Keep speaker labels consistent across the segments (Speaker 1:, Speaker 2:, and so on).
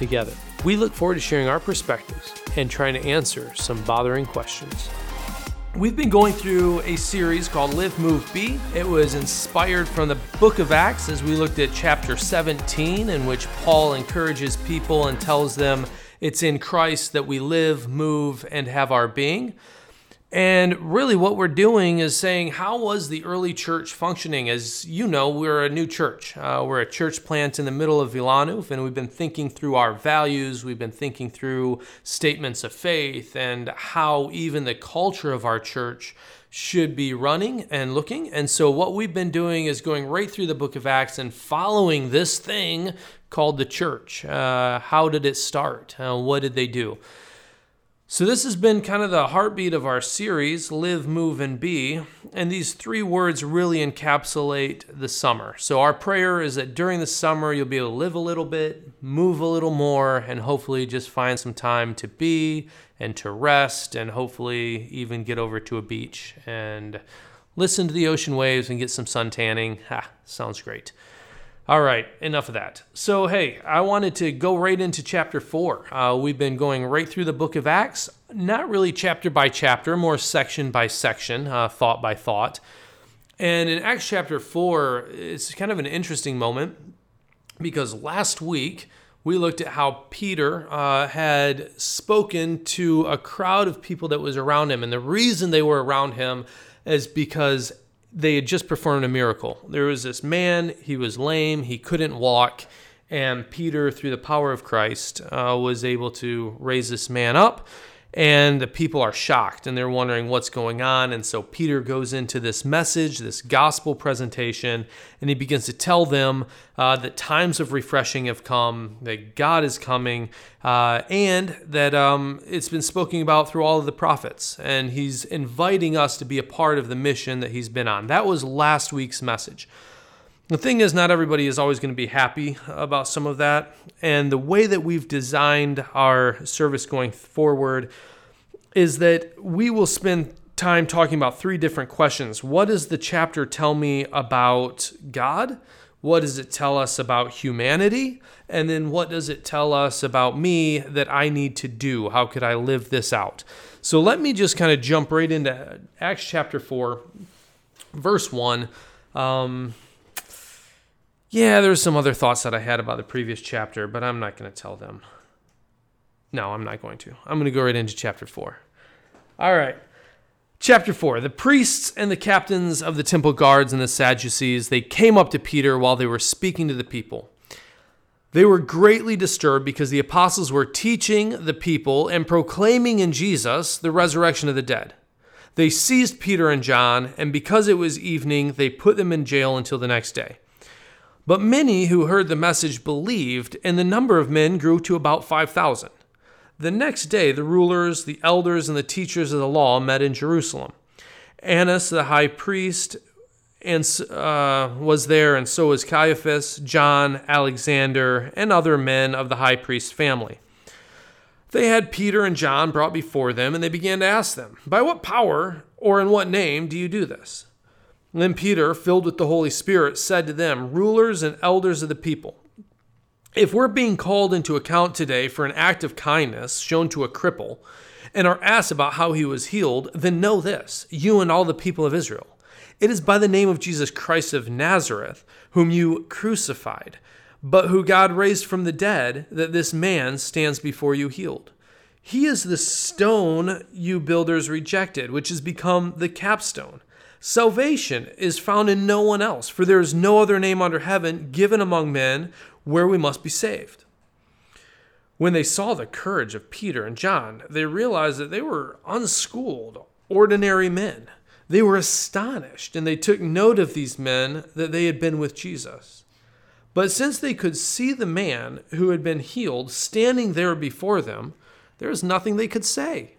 Speaker 1: together. We look forward to sharing our perspectives and trying to answer some bothering questions. We've been going through a series called Live, Move, Be. It was inspired from the book of Acts as we looked at chapter 17, in which Paul encourages people and tells them it's in Christ that we live, move, and have our being. And really, what we're doing is saying, how was the early church functioning? As you know, we're a new church. Uh, we're a church plant in the middle of Wilanów, and we've been thinking through our values. We've been thinking through statements of faith and how even the culture of our church should be running and looking. And so, what we've been doing is going right through the book of Acts and following this thing called the church. Uh, how did it start? Uh, what did they do? So, this has been kind of the heartbeat of our series, Live, Move, and Be. And these three words really encapsulate the summer. So, our prayer is that during the summer, you'll be able to live a little bit, move a little more, and hopefully just find some time to be and to rest, and hopefully even get over to a beach and listen to the ocean waves and get some sun tanning. Ha, sounds great. All right, enough of that. So, hey, I wanted to go right into chapter four. Uh, we've been going right through the book of Acts, not really chapter by chapter, more section by section, uh, thought by thought. And in Acts chapter four, it's kind of an interesting moment because last week we looked at how Peter uh, had spoken to a crowd of people that was around him. And the reason they were around him is because they had just performed a miracle. There was this man, he was lame, he couldn't walk, and Peter, through the power of Christ, uh, was able to raise this man up and the people are shocked and they're wondering what's going on. And so Peter goes into this message, this gospel presentation, and he begins to tell them uh, that times of refreshing have come, that God is coming, uh, and that um, it's been spoken about through all of the prophets. And he's inviting us to be a part of the mission that he's been on. That was last week's message. The thing is, not everybody is always going to be happy about some of that. And the way that we've designed our service going forward is that we will spend time talking about three different questions. What does the chapter tell me about God? What does it tell us about humanity? And then what does it tell us about me that I need to do? How could I live this out? So let me just kind of jump right into Acts chapter 4, verse 1. Um, yeah, there's some other thoughts that I had about the previous chapter, but I'm not going to tell them. No, I'm not going to. I'm going to go right into chapter 4. All right. Chapter 4 The priests and the captains of the temple guards and the Sadducees, they came up to Peter while they were speaking to the people. They were greatly disturbed because the apostles were teaching the people and proclaiming in Jesus the resurrection of the dead. They seized Peter and John, and because it was evening, they put them in jail until the next day. But many who heard the message believed, and the number of men grew to about 5,000. The next day, the rulers, the elders, and the teachers of the law met in Jerusalem. Annas, the high priest, and uh, was there, and so was Caiaphas, John, Alexander, and other men of the high priest family. They had Peter and John brought before them, and they began to ask them, By what power or in what name do you do this? Then Peter, filled with the Holy Spirit, said to them, Rulers and elders of the people, if we're being called into account today for an act of kindness shown to a cripple and are asked about how he was healed, then know this, you and all the people of Israel. It is by the name of Jesus Christ of Nazareth, whom you crucified, but who God raised from the dead, that this man stands before you healed. He is the stone you builders rejected, which has become the capstone. Salvation is found in no one else, for there is no other name under heaven given among men where we must be saved. When they saw the courage of Peter and John, they realized that they were unschooled, ordinary men. They were astonished, and they took note of these men that they had been with Jesus. But since they could see the man who had been healed standing there before them, there was nothing they could say.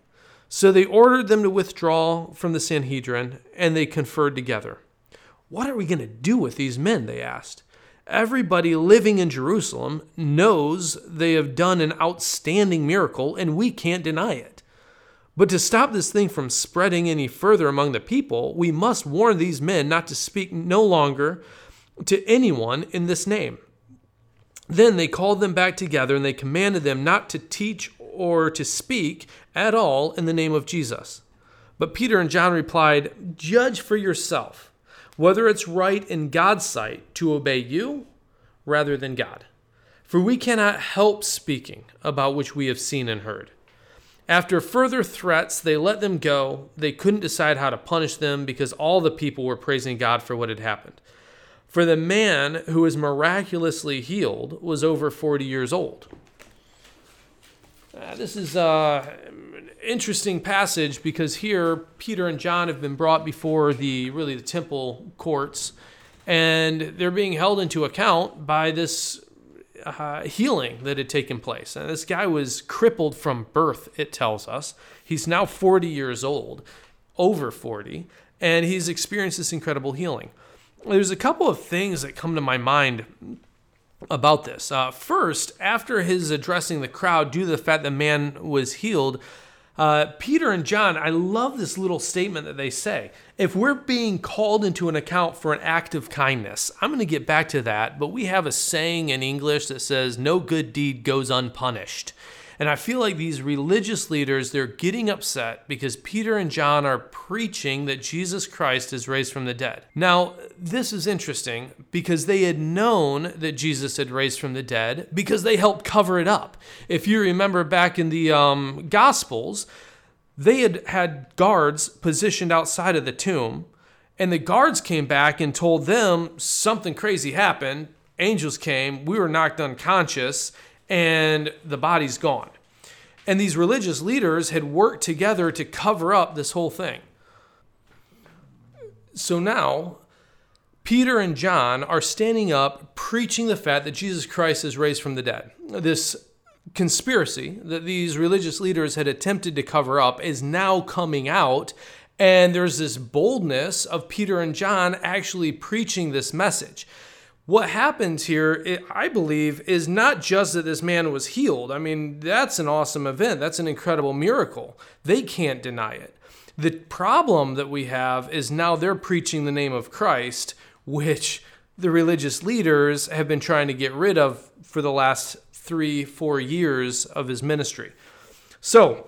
Speaker 1: So they ordered them to withdraw from the Sanhedrin, and they conferred together. What are we going to do with these men? They asked. Everybody living in Jerusalem knows they have done an outstanding miracle, and we can't deny it. But to stop this thing from spreading any further among the people, we must warn these men not to speak no longer to anyone in this name. Then they called them back together and they commanded them not to teach or to speak at all in the name of Jesus. But Peter and John replied, Judge for yourself whether it's right in God's sight to obey you rather than God. For we cannot help speaking about which we have seen and heard. After further threats, they let them go. They couldn't decide how to punish them because all the people were praising God for what had happened. For the man who was miraculously healed was over 40 years old. Uh, this is uh, an interesting passage because here Peter and John have been brought before the really the temple courts, and they're being held into account by this uh, healing that had taken place. And this guy was crippled from birth. It tells us he's now 40 years old, over 40, and he's experienced this incredible healing there's a couple of things that come to my mind about this. Uh, first, after his addressing the crowd due to the fact the man was healed, uh, Peter and John, I love this little statement that they say. If we're being called into an account for an act of kindness, I'm going to get back to that, but we have a saying in English that says, No good deed goes unpunished. And I feel like these religious leaders, they're getting upset because Peter and John are preaching that Jesus Christ is raised from the dead. Now, this is interesting because they had known that Jesus had raised from the dead because they helped cover it up. If you remember back in the um, Gospels, they had had guards positioned outside of the tomb, and the guards came back and told them something crazy happened. Angels came, we were knocked unconscious, and the body's gone. And these religious leaders had worked together to cover up this whole thing. So now, Peter and John are standing up preaching the fact that Jesus Christ is raised from the dead. This conspiracy that these religious leaders had attempted to cover up is now coming out. And there's this boldness of Peter and John actually preaching this message what happens here, I believe, is not just that this man was healed. I mean, that's an awesome event. That's an incredible miracle. They can't deny it. The problem that we have is now they're preaching the name of Christ, which the religious leaders have been trying to get rid of for the last three, four years of his ministry. So,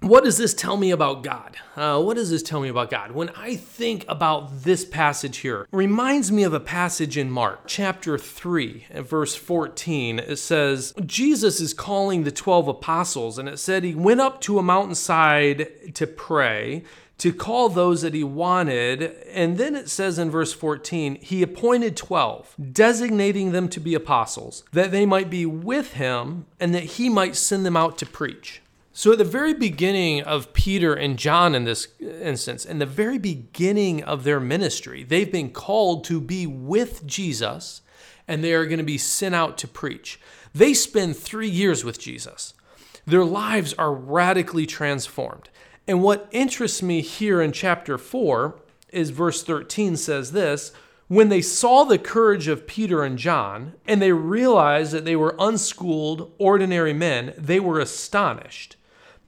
Speaker 1: what does this tell me about God? Uh, what does this tell me about God? When I think about this passage here, reminds me of a passage in Mark chapter 3 verse 14. It says, Jesus is calling the 12 apostles, and it said he went up to a mountainside to pray to call those that he wanted. And then it says in verse 14, he appointed 12, designating them to be apostles, that they might be with him and that he might send them out to preach. So, at the very beginning of Peter and John in this instance, in the very beginning of their ministry, they've been called to be with Jesus and they are going to be sent out to preach. They spend three years with Jesus. Their lives are radically transformed. And what interests me here in chapter 4 is verse 13 says this When they saw the courage of Peter and John, and they realized that they were unschooled, ordinary men, they were astonished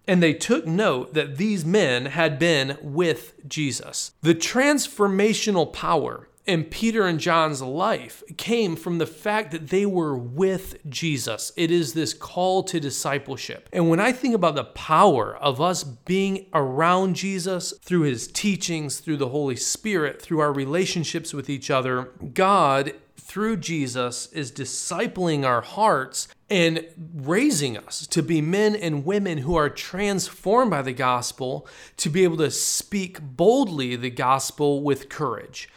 Speaker 1: and they took note that these men had been with Jesus. The transformational power in Peter and John's life came from the fact that they were with Jesus. It is this call to discipleship. And when I think about the power of us being around Jesus through his teachings, through the Holy Spirit, through our relationships with each other, God through Jesus is discipling our hearts and raising us to be men and women who are transformed by the gospel to be able to speak boldly the gospel with courage.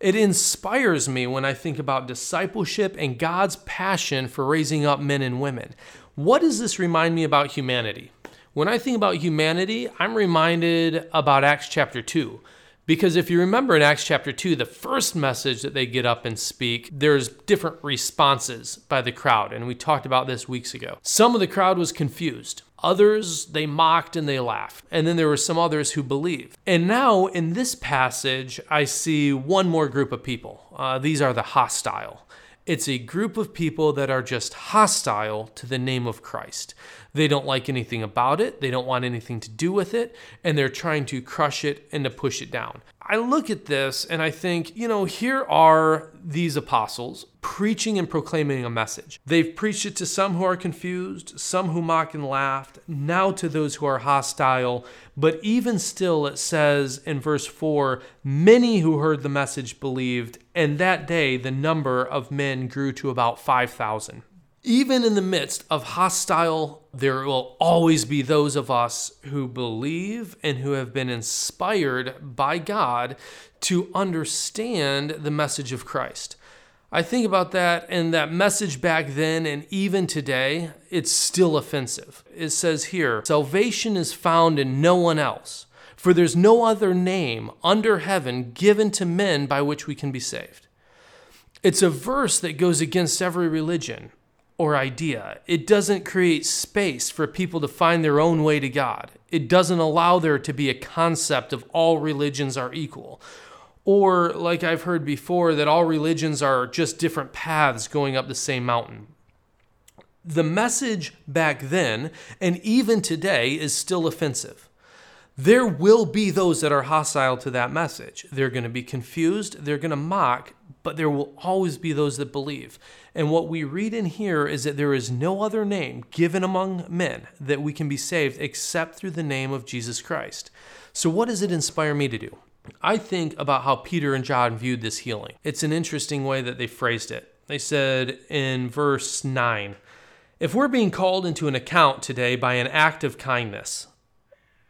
Speaker 1: It inspires me when I think about discipleship and God's passion for raising up men and women. What does this remind me about humanity? When I think about humanity, I'm reminded about Acts chapter 2 because if you remember in Acts chapter 2, the first message that they get up and speak, there's different responses by the crowd. And we talked about this weeks ago. Some of the crowd was confused. Others, they mocked and they laughed. And then there were some others who believed. And now in this passage, I see one more group of people. Uh, these are the hostile. It's a group of people that are just hostile to the name of Christ. They don't like anything about it, they don't want anything to do with it, and they're trying to crush it and to push it down. I look at this and I think, you know, here are these apostles preaching and proclaiming a message. They've preached it to some who are confused, some who mock and laughed, now to those who are hostile. But even still, it says in verse 4 many who heard the message believed, and that day the number of men grew to about 5,000. Even in the midst of hostile, there will always be those of us who believe and who have been inspired by God to understand the message of Christ. I think about that and that message back then and even today, it's still offensive. It says here, salvation is found in no one else, for there's no other name under heaven given to men by which we can be saved. It's a verse that goes against every religion or idea. It doesn't create space for people to find their own way to God. It doesn't allow there to be a concept of all religions are equal. Or, like I've heard before, that all religions are just different paths going up the same mountain. The message back then, and even today, is still offensive. There will be those that are hostile to that message. They're going to be confused, they're going to mock, but there will always be those that believe. And what we read in here is that there is no other name given among men that we can be saved except through the name of Jesus Christ. So, what does it inspire me to do? I think about how Peter and John viewed this healing. It's an interesting way that they phrased it. They said in verse 9, if we're being called into an account today by an act of kindness,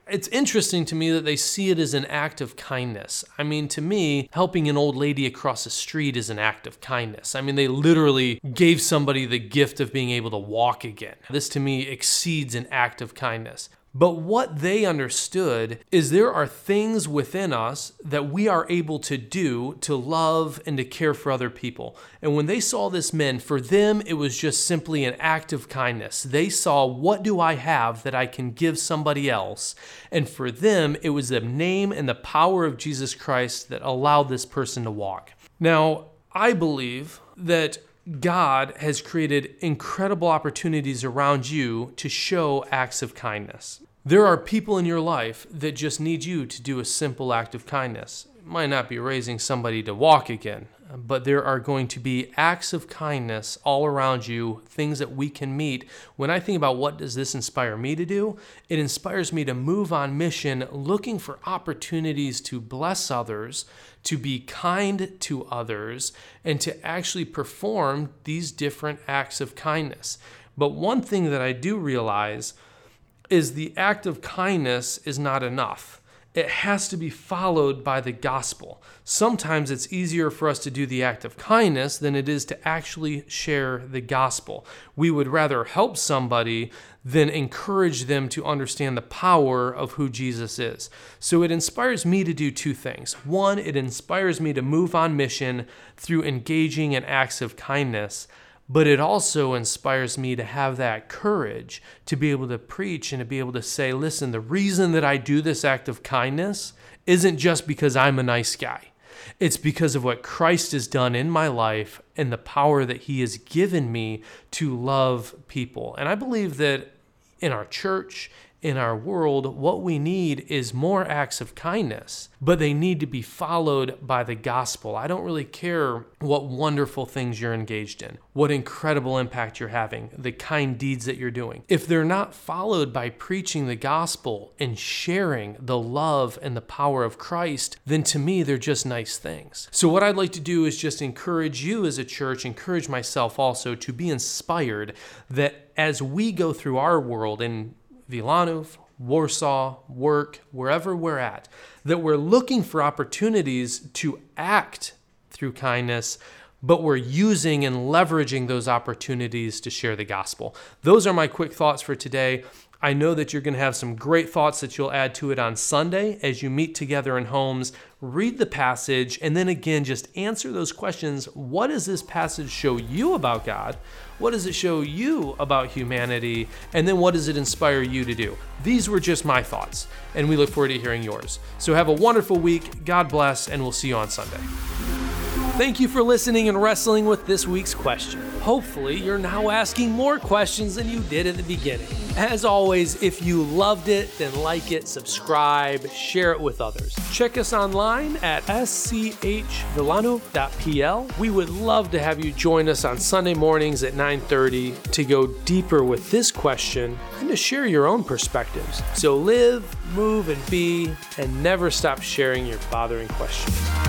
Speaker 1: it's interesting to me that they see it as an act of kindness. I mean, to me, helping an old lady across the street is an act of kindness. I mean, they literally gave somebody the gift of being able to walk again. This to me exceeds an act of kindness. But what they understood is there are things within us that we are able to do to love and to care for other people. And when they saw this men, for them, it was just simply an act of kindness. They saw, what do I have that I can give somebody else? And for them, it was the name and the power of Jesus Christ that allowed this person to walk. Now, I believe that God has created incredible opportunities around you to show acts of kindness. There are people in your life that just need you to do a simple act of kindness. Might not be raising somebody to walk again, but there are going to be acts of kindness all around you, things that we can meet. When I think about what does this inspire me to do, it inspires me to move on mission looking for opportunities to bless others, to be kind to others, and to actually perform these different acts of kindness. But one thing that I do realize is the act of kindness is not enough it has to be followed by the gospel. Sometimes it's easier for us to do the act of kindness than it is to actually share the gospel. We would rather help somebody than encourage them to understand the power of who Jesus is. So it inspires me to do two things. One, it inspires me to move on mission through engaging in acts of kindness but it also inspires me to have that courage to be able to preach and to be able to say, listen, the reason that I do this act of kindness isn't just because I'm a nice guy. It's because of what Christ has done in my life and the power that he has given me to love people. And I believe that in our church, in our world, what we need is more acts of kindness, but they need to be followed by the gospel. I don't really care what wonderful things you're engaged in, what incredible impact you're having, the kind deeds that you're doing. If they're not followed by preaching the gospel and sharing the love and the power of Christ, then to me, they're just nice things. So, what I'd like to do is just encourage you as a church, encourage myself also to be inspired that as we go through our world and Wilanów, Warsaw, work, wherever we're at, that we're looking for opportunities to act through kindness, but we're using and leveraging those opportunities to share the gospel. Those are my quick thoughts for today. I know that you're going to have some great thoughts that you'll add to it on Sunday as you meet together in homes. Read the passage and then again just answer those questions. What does this passage show you about God? What does it show you about humanity? And then what does it inspire you to do? These were just my thoughts, and we look forward to hearing yours. So have a wonderful week. God bless, and we'll see you on Sunday. Thank you for listening and wrestling with this week's question. Hopefully, you're now asking more questions than you did at the beginning. As always, if you loved it, then like it, subscribe, share it with others. Check us online at schvillano.pl. We would love to have you join us on Sunday mornings at 9:30 to go deeper with this question and to share your own perspectives. So live, move, and be, and never stop sharing your bothering questions.